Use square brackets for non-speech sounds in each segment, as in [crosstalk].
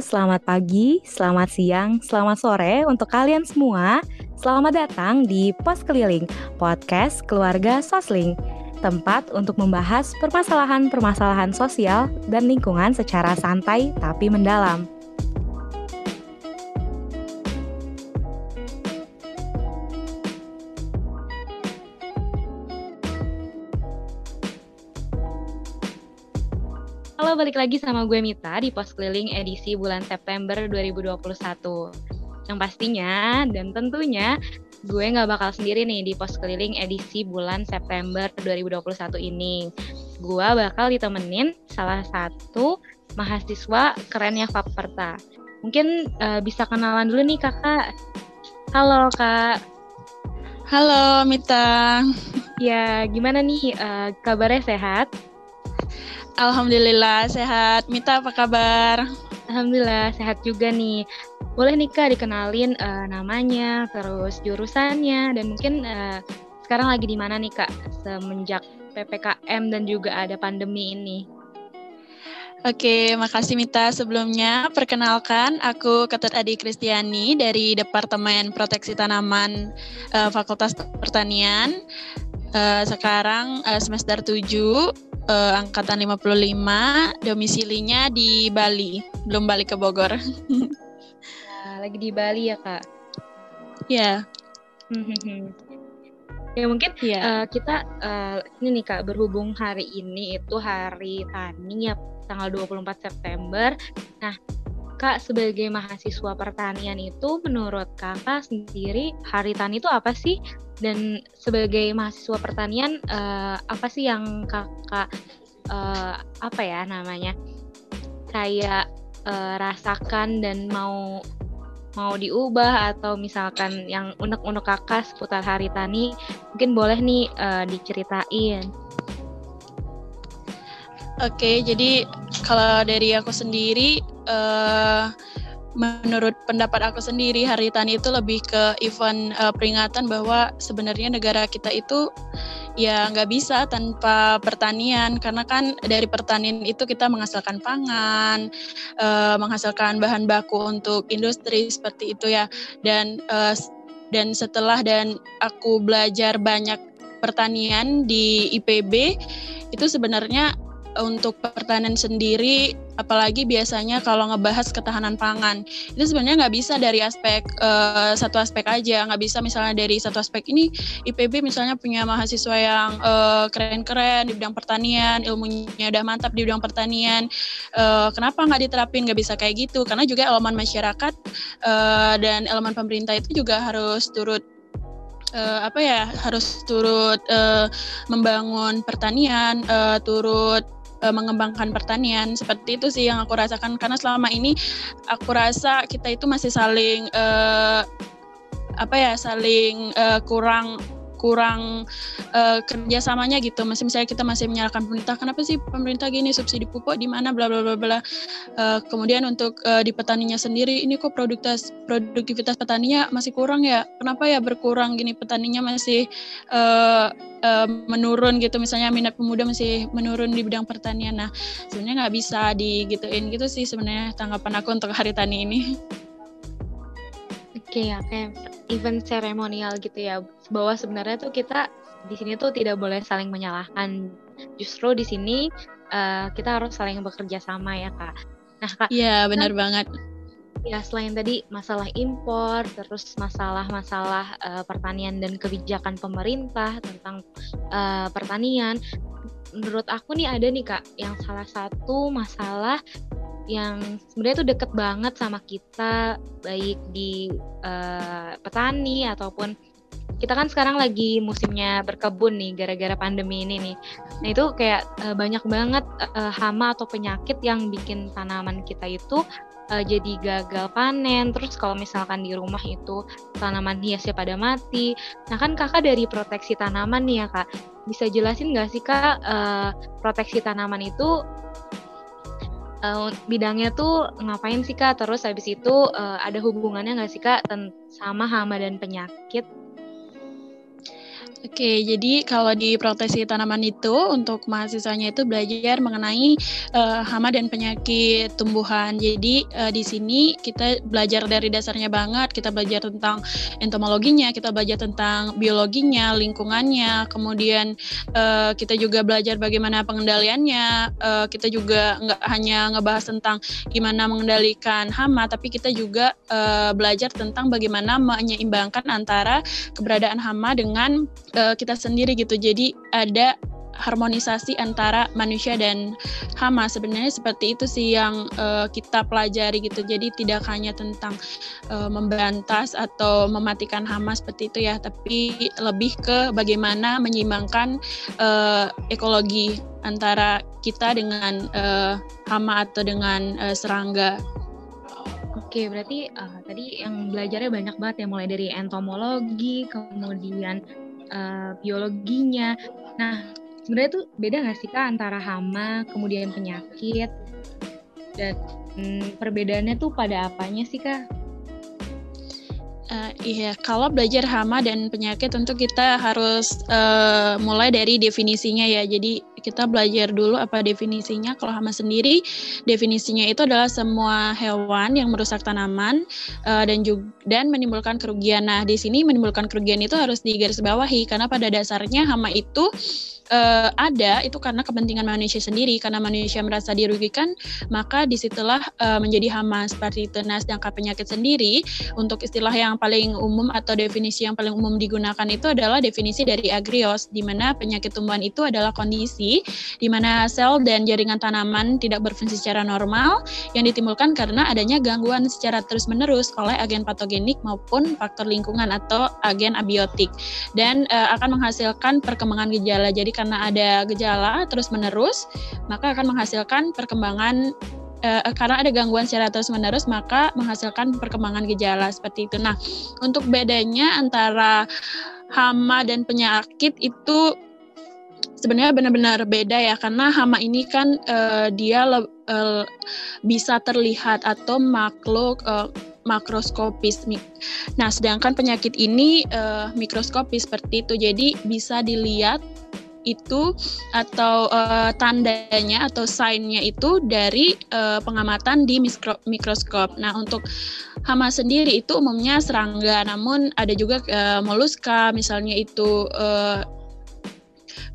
selamat pagi, selamat siang, selamat sore untuk kalian semua. Selamat datang di Pos Keliling, podcast keluarga Sosling. Tempat untuk membahas permasalahan-permasalahan sosial dan lingkungan secara santai tapi mendalam. Balik lagi sama gue Mita di Pos Keliling edisi bulan September 2021. Yang pastinya dan tentunya gue nggak bakal sendiri nih di Pos Keliling edisi bulan September 2021 ini. Gue bakal ditemenin salah satu mahasiswa kerennya Faperta. Mungkin uh, bisa kenalan dulu nih kakak. Halo kak. Halo Mita. Ya, gimana nih uh, kabarnya sehat? Alhamdulillah sehat. Mita apa kabar? Alhamdulillah sehat juga nih. Boleh nih Kak dikenalin uh, namanya, terus jurusannya, dan mungkin uh, sekarang lagi di mana nih Kak semenjak PPKM dan juga ada pandemi ini? Oke, makasih Mita. Sebelumnya, perkenalkan aku Ketut Adi Kristiani dari Departemen Proteksi Tanaman uh, Fakultas Pertanian. Uh, sekarang uh, semester 7 uh, angkatan 55, domisilinya di Bali, belum balik ke Bogor. nah, lagi di Bali ya, Kak? Ya. Yeah. [laughs] ya mungkin yeah. Iya. uh, kita uh, ini nih Kak, berhubung hari ini itu hari tani ya tanggal 24 September. Nah, Kak sebagai mahasiswa pertanian itu menurut Kakak sendiri hari tani itu apa sih? Dan sebagai mahasiswa pertanian uh, apa sih yang Kakak uh, apa ya namanya? kayak uh, rasakan dan mau mau diubah atau misalkan yang unek-unek kakak seputar hari tani mungkin boleh nih uh, diceritain. Oke, jadi kalau dari aku sendiri uh, menurut pendapat aku sendiri Hari Tani itu lebih ke event uh, peringatan bahwa sebenarnya negara kita itu ya nggak bisa tanpa pertanian. Karena kan dari pertanian itu kita menghasilkan pangan, uh, menghasilkan bahan baku untuk industri seperti itu ya. Dan uh, dan setelah dan aku belajar banyak pertanian di IPB itu sebenarnya untuk pertanian sendiri apalagi biasanya kalau ngebahas ketahanan pangan. Itu sebenarnya nggak bisa dari aspek uh, satu aspek aja. Nggak bisa misalnya dari satu aspek ini IPB misalnya punya mahasiswa yang keren keren-keren di bidang pertanian ilmunya udah mantap di bidang pertanian. Uh, kenapa nggak diterapin? Nggak bisa kayak gitu. Karena juga elemen masyarakat uh, dan elemen pemerintah itu juga harus turut uh, apa ya harus turut uh, membangun pertanian, uh, turut uh, mengembangkan pertanian. Seperti itu sih yang aku rasakan. Karena selama ini aku rasa kita itu masih saling uh, apa ya saling uh, kurang kurang uh, kerjasamanya gitu. Masih misalnya kita masih menyalahkan pemerintah, kenapa sih pemerintah gini subsidi pupuk di mana bla bla bla bla. Uh, kemudian untuk uh, di petaninya sendiri, ini kok produktivitas produktivitas petaninya masih kurang ya? Kenapa ya berkurang gini petaninya masih uh, uh, menurun gitu. Misalnya minat pemuda masih menurun di bidang pertanian. Nah sebenarnya nggak bisa digituin gitu sih sebenarnya tanggapan aku untuk hari tani ini. Oke okay, ya, kayak event seremonial gitu ya. Bahwa sebenarnya tuh kita di sini tuh tidak boleh saling menyalahkan. Justru di sini uh, kita harus saling bekerja sama ya kak. Nah kak. Iya benar kan, banget. Ya selain tadi masalah impor, terus masalah-masalah uh, pertanian dan kebijakan pemerintah tentang uh, pertanian, menurut aku nih ada nih kak yang salah satu masalah yang sebenarnya itu deket banget sama kita baik di uh, petani ataupun kita kan sekarang lagi musimnya berkebun nih gara-gara pandemi ini nih. Nah itu kayak uh, banyak banget uh, hama atau penyakit yang bikin tanaman kita itu uh, jadi gagal panen. Terus kalau misalkan di rumah itu tanaman hiasnya pada mati. Nah kan kakak dari proteksi tanaman nih ya kak, bisa jelasin nggak sih kak uh, proteksi tanaman itu uh, bidangnya tuh ngapain sih kak? Terus habis itu uh, ada hubungannya nggak sih kak sama hama dan penyakit? Oke, jadi kalau di proteksi tanaman itu untuk mahasiswanya itu belajar mengenai uh, hama dan penyakit tumbuhan. Jadi uh, di sini kita belajar dari dasarnya banget. Kita belajar tentang entomologinya, kita belajar tentang biologinya, lingkungannya. Kemudian uh, kita juga belajar bagaimana pengendaliannya. Uh, kita juga nggak hanya ngebahas tentang gimana mengendalikan hama, tapi kita juga uh, belajar tentang bagaimana menyeimbangkan antara keberadaan hama dengan uh, kita sendiri gitu. Jadi ada harmonisasi antara manusia dan hama. Sebenarnya seperti itu sih yang uh, kita pelajari gitu. Jadi tidak hanya tentang uh, memberantas atau mematikan hama seperti itu ya tapi lebih ke bagaimana menyeimbangkan uh, ekologi antara kita dengan uh, hama atau dengan uh, serangga. Oke, berarti uh, tadi yang belajarnya banyak banget ya, mulai dari entomologi, kemudian uh, biologinya. Nah, sebenarnya tuh beda nggak sih kak antara hama, kemudian penyakit, dan hmm, perbedaannya tuh pada apanya sih kak? Uh, iya, kalau belajar hama dan penyakit tentu kita harus uh, mulai dari definisinya ya. Jadi kita belajar dulu apa definisinya. Kalau hama sendiri, definisinya itu adalah semua hewan yang merusak tanaman uh, dan juga dan menimbulkan kerugian. Nah, di sini menimbulkan kerugian itu harus digarisbawahi karena pada dasarnya hama itu uh, ada itu karena kepentingan manusia sendiri karena manusia merasa dirugikan maka di situlah uh, menjadi hama seperti nah sedangkan penyakit sendiri untuk istilah yang paling umum atau definisi yang paling umum digunakan itu adalah definisi dari agrios di mana penyakit tumbuhan itu adalah kondisi di mana sel dan jaringan tanaman tidak berfungsi secara normal yang ditimbulkan karena adanya gangguan secara terus-menerus oleh agen patogenik maupun faktor lingkungan atau agen abiotik. Dan uh, akan menghasilkan perkembangan gejala. Jadi karena ada gejala terus-menerus, maka akan menghasilkan perkembangan uh, karena ada gangguan secara terus-menerus maka menghasilkan perkembangan gejala. Seperti itu. Nah, untuk bedanya antara hama dan penyakit itu sebenarnya benar-benar beda ya karena hama ini kan uh, dia le, uh, bisa terlihat atau makhluk uh, makroskopis. Nah, sedangkan penyakit ini uh, mikroskopis seperti itu. Jadi bisa dilihat itu atau uh, tandanya atau signnya itu dari uh, pengamatan di mikro, mikroskop. Nah untuk hama sendiri itu umumnya serangga, namun ada juga uh, moluska, misalnya itu uh,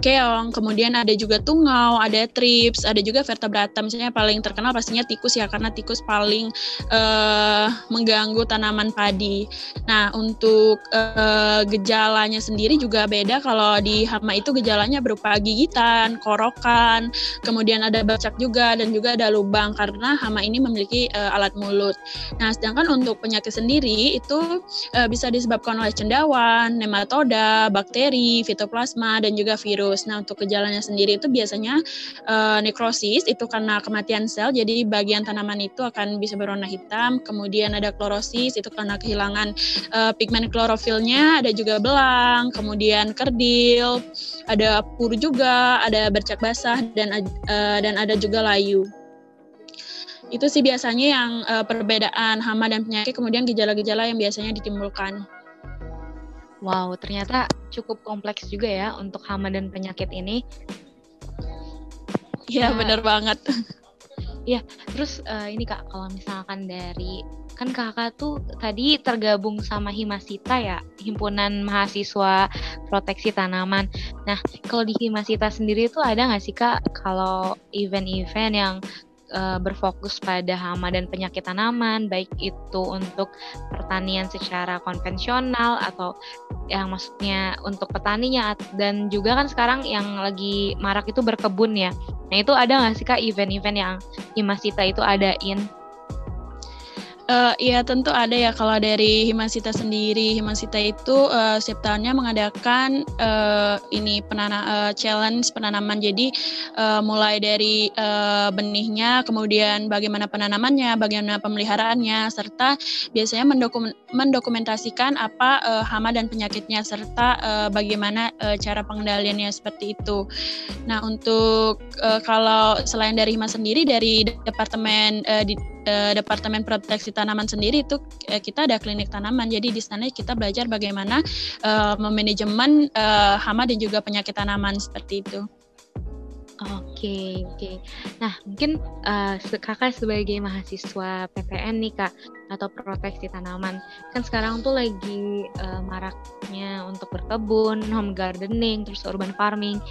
keong, kemudian ada juga tungau, ada trips, ada juga vertebrata. Misalnya paling terkenal pastinya tikus ya karena tikus paling uh, mengganggu tanaman padi. Nah, untuk uh, gejalanya sendiri juga beda kalau di hama itu gejalanya berupa gigitan, korokan, kemudian ada bacak juga dan juga ada lubang karena hama ini memiliki uh, alat mulut. Nah, sedangkan untuk penyakit sendiri itu uh, bisa disebabkan oleh cendawan, nematoda, bakteri, fitoplasma dan juga virus virus. Nah, untuk gejalanya sendiri itu biasanya uh, nekrosis itu karena kematian sel, jadi bagian tanaman itu akan bisa berwarna hitam. Kemudian ada klorosis itu karena kehilangan uh, pigmen klorofilnya, ada juga belang, kemudian kerdil, ada pur juga, ada bercak basah dan uh, dan ada juga layu itu sih biasanya yang uh, perbedaan hama dan penyakit kemudian gejala-gejala yang biasanya ditimbulkan. Wow, ternyata cukup kompleks juga ya untuk hama dan penyakit ini. Iya, nah, bener banget. [laughs] Iya, terus uh, ini Kak, kalau misalkan dari kan kakak tuh tadi tergabung sama Himasita ya, himpunan mahasiswa proteksi tanaman. Nah, kalau di Himasita sendiri tuh ada nggak sih kak kalau event-event yang uh, berfokus pada hama dan penyakit tanaman, baik itu untuk pertanian secara konvensional atau yang maksudnya untuk petaninya dan juga kan sekarang yang lagi marak itu berkebun ya. Nah itu ada nggak sih kak event-event yang Himasita itu adain? Uh, ya tentu ada ya kalau dari Himasita sendiri. Himasita itu uh, setiap tahunnya mengadakan uh, ini penana uh, challenge penanaman. Jadi uh, mulai dari uh, benihnya, kemudian bagaimana penanamannya, bagaimana pemeliharaannya, serta biasanya mendokum mendokumentasikan apa uh, hama dan penyakitnya, serta uh, bagaimana uh, cara pengendaliannya seperti itu. Nah untuk uh, kalau selain dari Himas sendiri dari departemen uh, di uh, Departemen Proteksi Tanaman sendiri itu uh, kita ada klinik tanaman. Jadi di sana kita belajar bagaimana uh, memanajemen uh, hama dan juga penyakit tanaman seperti itu. Oke, oke. Nah, mungkin uh, kakak sebagai mahasiswa PPN nih kak, atau proteksi tanaman, kan sekarang tuh lagi uh, maraknya untuk berkebun, home gardening, terus urban farming.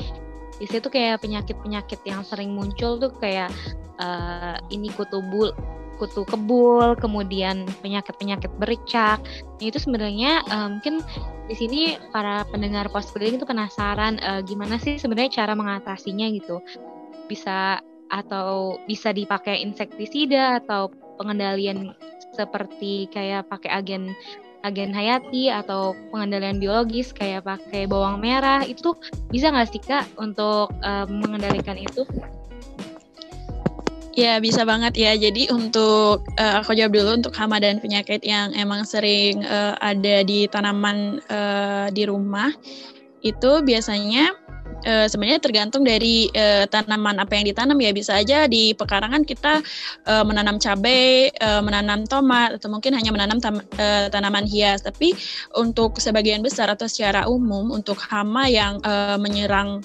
Di situ kayak penyakit-penyakit yang sering muncul tuh kayak uh, ini kutubul kutu kebul, kemudian penyakit-penyakit bericak. Nah, itu sebenarnya uh, mungkin di sini para pendengar post itu penasaran uh, gimana sih sebenarnya cara mengatasinya gitu. Bisa atau bisa dipakai insektisida atau pengendalian seperti kayak pakai agen agen hayati atau pengendalian biologis kayak pakai bawang merah itu bisa nggak sih kak untuk uh, mengendalikan itu? Ya bisa banget ya. Jadi untuk uh, aku jawab dulu untuk hama dan penyakit yang emang sering uh, ada di tanaman uh, di rumah itu biasanya uh, sebenarnya tergantung dari uh, tanaman apa yang ditanam ya bisa aja di pekarangan kita uh, menanam cabai, uh, menanam tomat atau mungkin hanya menanam tam, uh, tanaman hias. Tapi untuk sebagian besar atau secara umum untuk hama yang uh, menyerang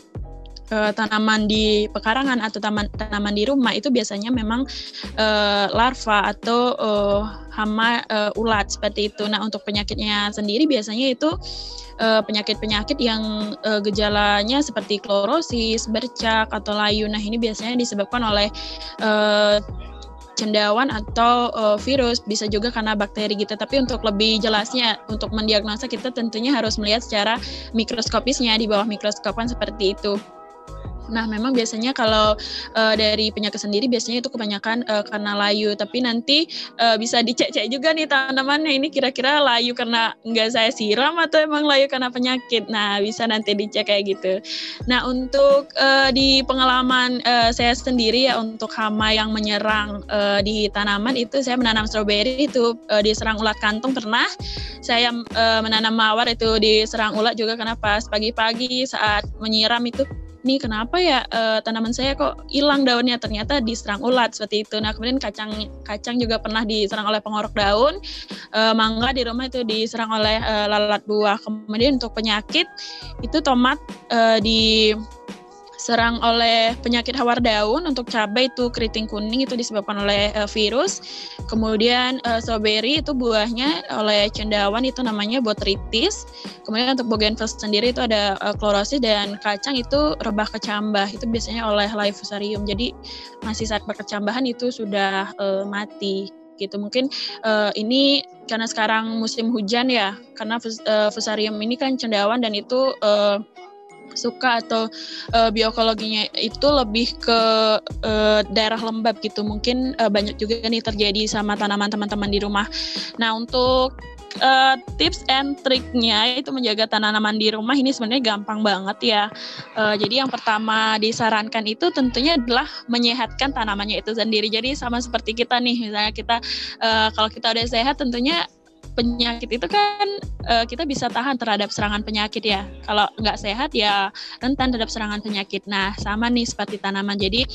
uh, tanaman di pekarangan atau taman, tanaman di rumah itu biasanya memang uh, larva atau uh, hama uh, ulat seperti itu. Nah untuk penyakitnya sendiri biasanya itu penyakit-penyakit uh, yang uh, gejalanya seperti klorosis, bercak atau layu. Nah ini biasanya disebabkan oleh uh, cendawan atau uh, virus bisa juga karena bakteri gitu tapi untuk lebih jelasnya untuk mendiagnosa kita tentunya harus melihat secara mikroskopisnya di bawah mikroskop kan seperti itu Nah, memang biasanya kalau uh, dari penyakit sendiri biasanya itu kebanyakan uh, karena layu, tapi nanti uh, bisa dicek-cek juga nih tanamannya ini kira-kira layu karena nggak saya siram atau emang layu karena penyakit. Nah, bisa nanti dicek kayak gitu. Nah, untuk uh, di pengalaman uh, saya sendiri ya untuk hama yang menyerang uh, di tanaman itu saya menanam stroberi itu uh, diserang ulat kantung pernah. Saya uh, menanam mawar itu diserang ulat juga karena pas pagi-pagi saat menyiram itu nih kenapa ya uh, tanaman saya kok hilang daunnya? Ternyata diserang ulat seperti itu. Nah kemudian kacang kacang juga pernah diserang oleh pengorok daun. Uh, mangga di rumah itu diserang oleh uh, lalat buah. Kemudian untuk penyakit itu tomat uh, di serang oleh penyakit hawar daun untuk cabai itu keriting kuning itu disebabkan oleh uh, virus. Kemudian uh, strawberry itu buahnya oleh cendawan itu namanya botrytis kemudian untuk bougainville sendiri itu ada uh, klorosis dan kacang itu rebah kecambah. Itu biasanya oleh Laifusarium jadi masih saat berkecambahan itu sudah uh, mati gitu. Mungkin uh, ini karena sekarang musim hujan ya karena uh, fusarium ini kan cendawan dan itu uh, suka atau uh, biokologinya itu lebih ke uh, daerah lembab gitu. Mungkin uh, banyak juga nih terjadi sama tanaman teman-teman di rumah. Nah, untuk uh, tips and triknya itu menjaga tanaman di rumah ini sebenarnya gampang banget ya. Uh, jadi yang pertama disarankan itu tentunya adalah menyehatkan tanamannya itu sendiri. Jadi sama seperti kita nih, misalnya kita uh, kalau kita udah sehat tentunya penyakit itu kan uh, kita bisa tahan terhadap serangan penyakit ya. Kalau nggak sehat ya rentan terhadap serangan penyakit. Nah sama nih seperti tanaman. Jadi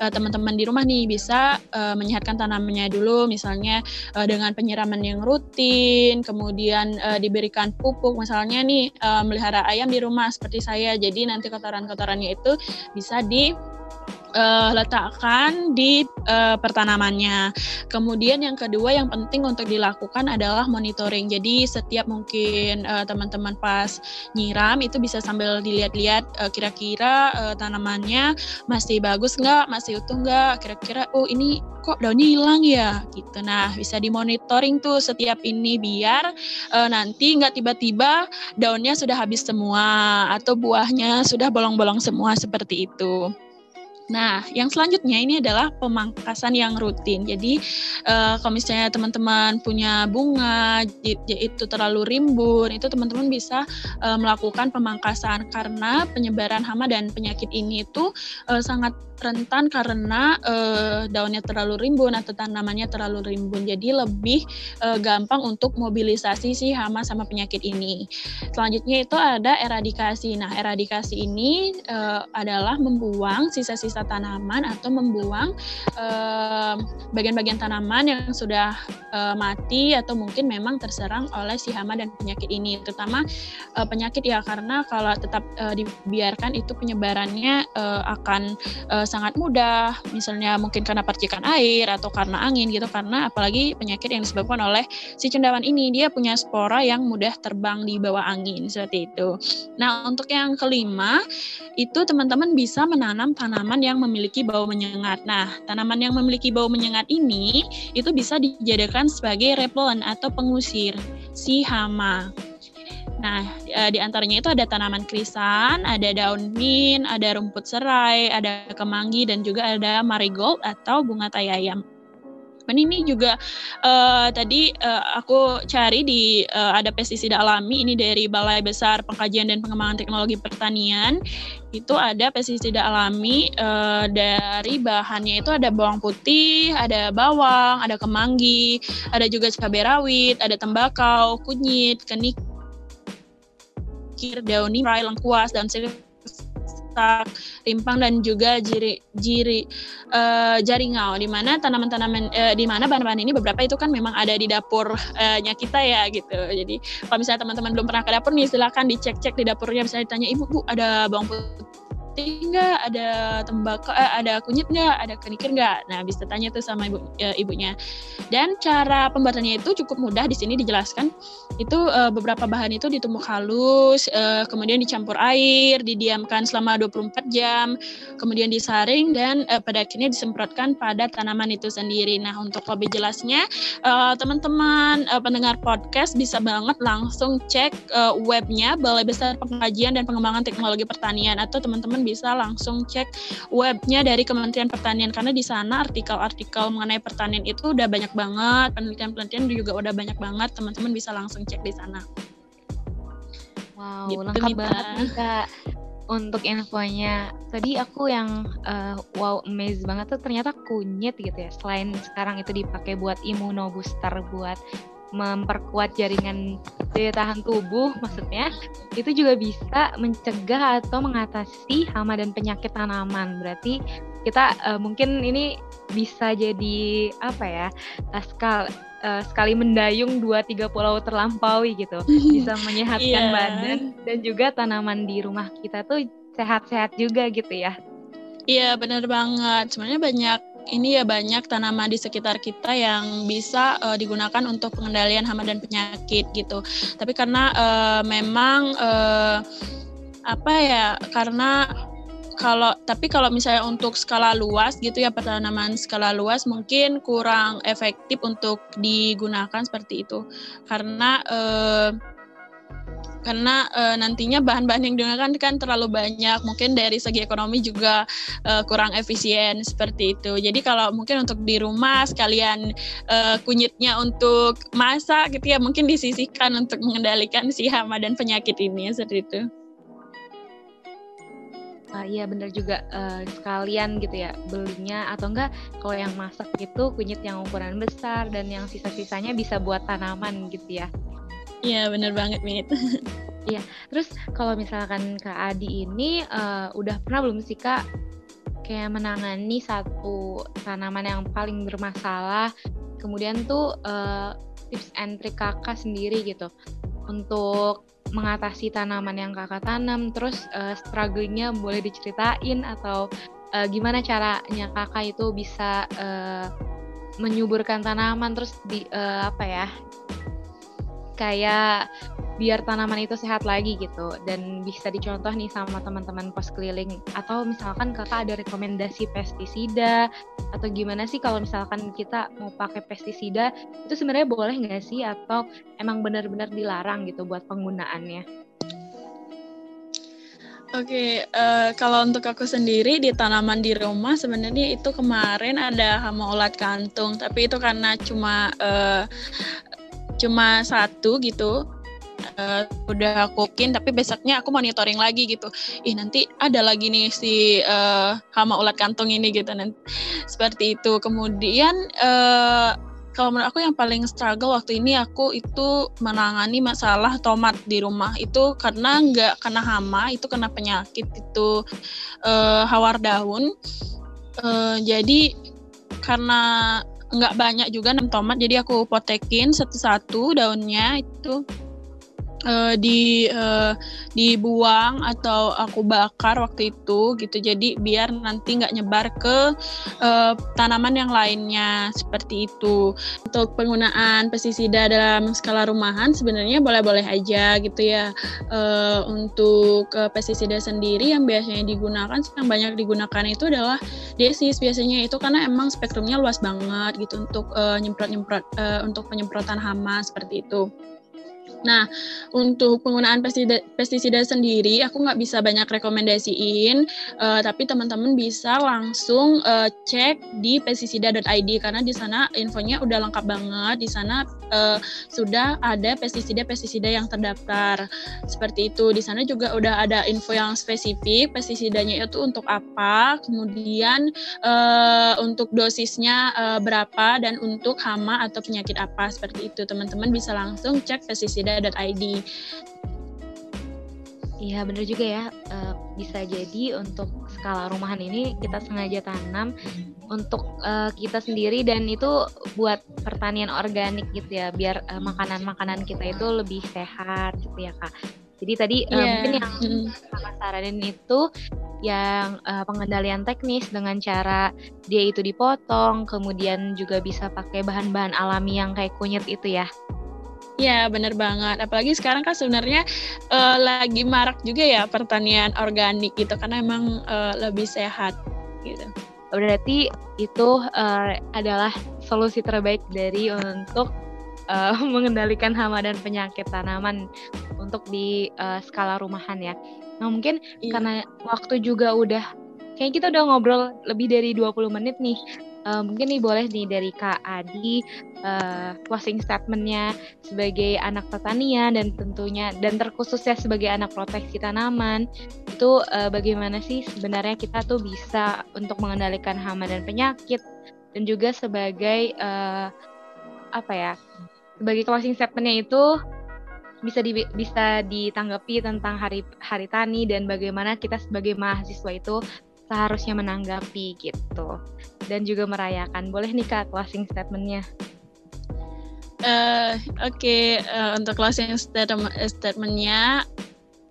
uh, teman-teman di rumah nih bisa uh, menyehatkan tanamannya dulu, misalnya uh, dengan penyiraman yang rutin, kemudian uh, diberikan pupuk. Misalnya nih uh, melihara ayam di rumah seperti saya. Jadi nanti kotoran-kotorannya itu bisa di uh, letakkan di uh, pertanamannya. Kemudian yang kedua yang penting untuk dilakukan adalah monitoring. Jadi setiap mungkin uh, teman-teman pas nyiram itu bisa sambil dilihat-lihat uh, kira-kira uh, tanamannya masih bagus nggak, masih utuh nggak, kira-kira oh ini kok daunnya hilang ya gitu. Nah bisa dimonitoring tuh setiap ini biar uh, nanti nggak tiba-tiba daunnya sudah habis semua atau buahnya sudah bolong-bolong semua seperti itu. Nah, yang selanjutnya ini adalah pemangkasan yang rutin. Jadi, uh, kalau misalnya teman-teman punya bunga itu terlalu rimbun, itu teman-teman bisa uh, melakukan pemangkasan karena penyebaran hama dan penyakit ini itu uh, sangat rentan karena daunnya terlalu rimbun atau tanamannya terlalu rimbun. Jadi lebih gampang untuk mobilisasi si hama sama penyakit ini. Selanjutnya itu ada eradikasi. Nah, eradikasi ini adalah membuang sisa-sisa sisa tanaman atau membuang bagian-bagian uh, tanaman yang sudah uh, mati atau mungkin memang terserang oleh si hama dan penyakit ini. Terutama uh, penyakit ya karena kalau tetap dibiarkan itu penyebarannya akan sangat mudah. Misalnya mungkin karena percikan air atau karena angin gitu karena apalagi penyakit yang disebabkan oleh si cendawan ini. Dia punya spora yang mudah terbang di bawah angin seperti itu. Nah, untuk yang kelima itu teman-teman bisa menanam tanaman yang memiliki bau menyengat. Nah, tanaman yang memiliki bau menyengat ini itu bisa dijadikan sebagai repellent atau pengusir si hama. Nah, eh, di antaranya itu ada tanaman krisan, ada daun mint, ada rumput serai, ada kemangi, dan juga ada marigold atau bunga tayayam. Dan ini juga uh, tadi uh, aku cari di uh, ada pestisida alami ini dari Balai Besar Pengkajian dan Pengembangan Teknologi Pertanian. Itu ada pestisida alami uh, dari bahannya itu ada bawang putih, ada bawang, ada kemangi, ada juga cabai rawit, ada tembakau, kunyit, kenik daun nimrai, lengkuas, dan tak, rimpang dan juga jiri jiri uh, jaringau di mana tanaman-tanaman uh, di mana bahan-bahan ini beberapa itu kan memang ada di dapurnya uh, kita ya gitu. Jadi kalau misalnya teman-teman belum pernah ke dapur nih silakan dicek-cek di dapurnya misalnya ditanya ibu bu ada bawang putih putih nggak, ada tembakau, eh, ada kunyit nggak, ada kenikir nggak. Nah, bisa tanya tuh sama ibu e, ibunya. Dan cara pembuatannya itu cukup mudah di sini dijelaskan. Itu e, beberapa bahan itu ditumbuk halus, e, kemudian dicampur air, didiamkan selama 24 jam, kemudian disaring dan e, pada akhirnya disemprotkan pada tanaman itu sendiri. Nah, untuk lebih jelasnya teman-teman e, pendengar podcast bisa banget langsung cek e, webnya Balai Besar Pengkajian dan Pengembangan Teknologi Pertanian atau teman-teman bisa langsung cek webnya dari Kementerian Pertanian karena di sana artikel-artikel mengenai pertanian itu udah banyak banget, penelitian-penelitian juga udah banyak banget, teman-teman bisa langsung cek di sana. Wow, gitu, lengkap Mita. banget nih Kak untuk infonya. Tadi aku yang uh, wow amazed banget tuh ternyata kunyit gitu ya. Selain sekarang itu dipakai buat imunobooster buat memperkuat jaringan daya tahan tubuh maksudnya itu juga bisa mencegah atau mengatasi hama dan penyakit tanaman berarti kita uh, mungkin ini bisa jadi apa ya uh, skal, uh, sekali mendayung dua tiga pulau terlampaui gitu [laughs] bisa menyehatkan yeah. badan dan juga tanaman di rumah kita tuh sehat-sehat juga gitu ya Iya benar banget. Sebenarnya banyak ini ya banyak tanaman di sekitar kita yang bisa uh, digunakan untuk pengendalian hama dan penyakit gitu. Tapi karena uh, memang uh, apa ya? Karena kalau tapi kalau misalnya untuk skala luas gitu ya tanaman skala luas mungkin kurang efektif untuk digunakan seperti itu karena uh, karena uh, nantinya bahan-bahan yang digunakan kan terlalu banyak. Mungkin dari segi ekonomi juga uh, kurang efisien seperti itu. Jadi kalau mungkin untuk di rumah sekalian uh, kunyitnya untuk masak gitu ya mungkin disisihkan untuk mengendalikan si hama dan penyakit ini seperti itu. Uh, iya bener juga. Uh, sekalian gitu ya belinya. Atau enggak kalau yang masak gitu kunyit yang ukuran besar dan yang sisa-sisanya bisa buat tanaman gitu ya. Iya bener banget Mit. [laughs] Iya, terus kalau misalkan Kak Adi ini uh, udah pernah belum sih Kak kayak menangani satu tanaman yang paling bermasalah, kemudian tuh uh, tips and trick Kakak sendiri gitu untuk mengatasi tanaman yang Kakak tanam, terus uh, strugglingnya boleh diceritain atau uh, gimana caranya Kakak itu bisa uh, menyuburkan tanaman terus di uh, apa ya kayak biar tanaman itu sehat lagi gitu. Dan bisa dicontoh nih sama teman-teman pos keliling. Atau misalkan kakak ada rekomendasi pestisida atau gimana sih kalau misalkan kita mau pakai pestisida itu sebenarnya boleh nggak sih? Atau emang benar-benar dilarang gitu buat penggunaannya? Oke, okay, uh, eh, kalau untuk aku sendiri di tanaman di rumah sebenarnya itu kemarin ada hama ulat kantung, tapi itu karena cuma uh, cuma satu gitu uh, udah kokin tapi besoknya aku monitoring lagi gitu. Ih nanti ada lagi nih si uh, hama ulat kantung ini gitu nanti seperti itu. Kemudian uh, kalau menurut aku yang paling struggle waktu ini aku itu menangani masalah tomat di rumah. Itu karena nggak kena hama itu kena penyakit itu uh, hawar daun. Uh, jadi karena nggak banyak juga enam tomat. Jadi aku potekin satu-satu daunnya itu uh, di uh, dibuang atau aku bakar waktu itu gitu. Jadi biar nanti nggak nyebar ke uh, tanaman yang lainnya seperti itu. Untuk penggunaan pestisida dalam skala rumahan sebenarnya boleh-boleh aja gitu ya. Uh, untuk uh, pestisida sendiri yang biasanya digunakan yang banyak digunakan itu adalah desis biasanya itu. Karena emang spektrumnya luas banget gitu untuk nyemprot-nyemprot uh, untuk penyemprotan hama seperti itu. Nah, untuk penggunaan pestisida, pestisida sendiri, aku nggak bisa banyak rekomendasiin, uh, tapi teman-teman bisa langsung uh, cek di pestisida.id karena di sana infonya udah lengkap banget. Di sana uh, sudah ada pestisida-pestisida yang terdaftar seperti itu. Di sana juga udah ada info yang spesifik pestisidanya itu untuk apa, kemudian uh, untuk dosisnya uh, berapa dan untuk hama atau penyakit apa seperti itu. Teman-teman bisa langsung cek pestisida id Iya bener juga ya, e, bisa jadi untuk skala rumahan ini kita sengaja tanam untuk e, kita sendiri dan itu buat pertanian organik gitu ya, biar eh, makanan-makanan kita itu lebih sehat gitu ya kak. Jadi tadi yeah. uh, mungkin yang kakak saranin itu yang uh, pengendalian teknis dengan cara dia itu dipotong, kemudian juga bisa pakai bahan-bahan alami yang kayak kunyit itu ya. Ya benar banget. Apalagi sekarang kan sebenarnya uh, lagi marak juga ya pertanian organik gitu, karena emang uh, lebih sehat gitu. Berarti itu uh, adalah solusi terbaik dari untuk uh, [laughs] mengendalikan hama dan penyakit tanaman untuk di uh, skala rumahan ya. Nah mungkin iya. karena waktu juga udah, kayak kita udah ngobrol lebih dari 20 menit nih. Uh, mungkin nih boleh nih dari Kak Adi uh, closing statementnya sebagai anak pertanian dan tentunya dan terkhususnya sebagai anak proteksi tanaman itu uh, bagaimana sih sebenarnya kita tuh bisa untuk mengendalikan hama dan penyakit dan juga sebagai uh, apa ya sebagai closing statementnya itu bisa di, bisa ditanggapi tentang hari hari tani dan bagaimana kita sebagai mahasiswa itu seharusnya menanggapi gitu dan juga merayakan. Boleh nih kak closing statementnya? Uh, Oke, okay. uh, eh, untuk closing statement statementnya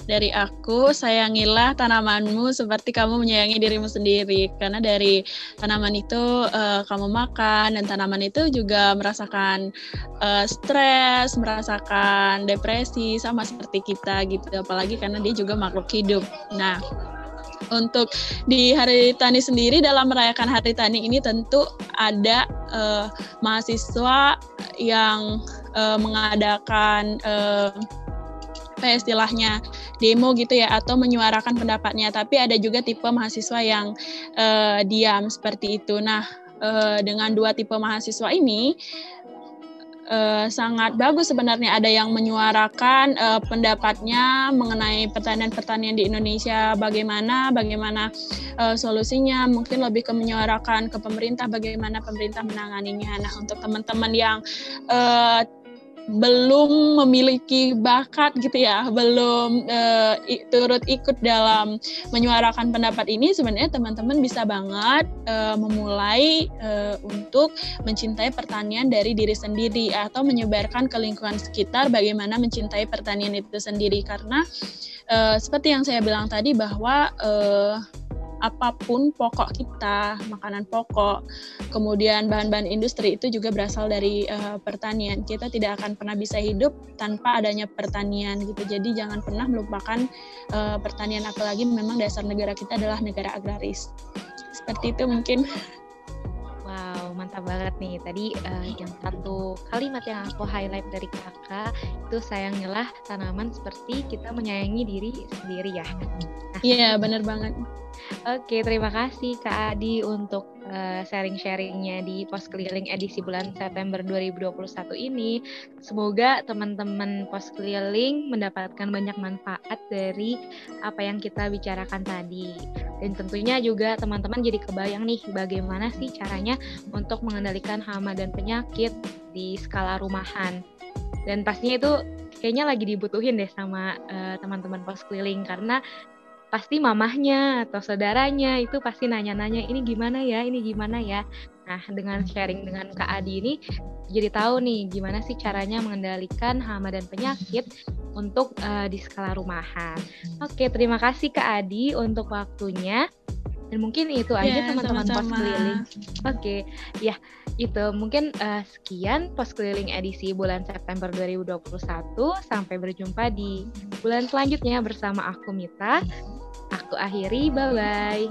dari aku, sayangilah tanamanmu seperti kamu menyayangi dirimu sendiri. Karena dari tanaman itu uh, kamu makan dan tanaman itu juga merasakan uh, stres, merasakan depresi sama seperti kita gitu. Apalagi karena dia juga makhluk hidup. Nah, untuk di Hari Tani sendiri dalam merayakan Hari Tani ini tentu ada uh, mahasiswa yang uh, mengadakan uh, apa istilahnya demo gitu ya atau menyuarakan pendapatnya. Tapi ada juga tipe mahasiswa yang uh, diam seperti itu. Nah uh, dengan dua tipe mahasiswa ini uh, sangat bagus sebenarnya. Ada yang menyuarakan uh, pendapatnya mengenai pertanian-pertanian di Indonesia. Bagaimana bagaimana uh, solusinya. Mungkin lebih ke menyuarakan ke pemerintah bagaimana pemerintah menanganinya. Nah untuk teman-teman yang uh, belum memiliki bakat gitu ya, belum uh, turut ikut dalam menyuarakan pendapat ini, sebenarnya teman-teman bisa banget uh, memulai uh, untuk mencintai pertanian dari diri sendiri atau menyebarkan ke lingkungan sekitar bagaimana mencintai pertanian itu sendiri. Karena uh, seperti yang saya bilang tadi bahwa uh, apa pun pokok kita, makanan pokok, kemudian bahan-bahan industri itu juga berasal dari uh, pertanian. Kita tidak akan pernah bisa hidup tanpa adanya pertanian gitu. Jadi jangan pernah melupakan uh, pertanian apalagi memang dasar negara kita adalah negara agraris. Seperti itu mungkin. Wow, mantap banget nih. Tadi uh, yang satu kalimat yang aku highlight dari kakak itu sayangilah tanaman seperti kita menyayangi diri sendiri ya. Iya, nah, bener banget. Oke, terima kasih Kak Adi untuk uh, sharing-sharingnya di pos keliling edisi bulan September 2021 ini. Semoga teman-teman pos keliling mendapatkan banyak manfaat dari apa yang kita bicarakan tadi. Dan tentunya juga teman-teman jadi kebayang nih bagaimana sih caranya untuk mengendalikan hama dan penyakit di skala rumahan. Dan pastinya itu kayaknya lagi dibutuhin deh sama uh, teman-teman pos keliling karena pasti mamahnya atau saudaranya itu pasti nanya-nanya ini gimana ya, ini gimana ya. Nah, dengan sharing dengan Kak Adi ini jadi tahu nih gimana sih caranya mengendalikan hama dan penyakit untuk uh, di skala rumahan. Oke, terima kasih Kak Adi untuk waktunya. Dan mungkin itu aja ya, teman-teman pos keliling. Oke, ya itu mungkin uh, sekian pos keliling edisi bulan September 2021. Sampai berjumpa di bulan selanjutnya bersama aku Mita. Akhiri, bye-bye.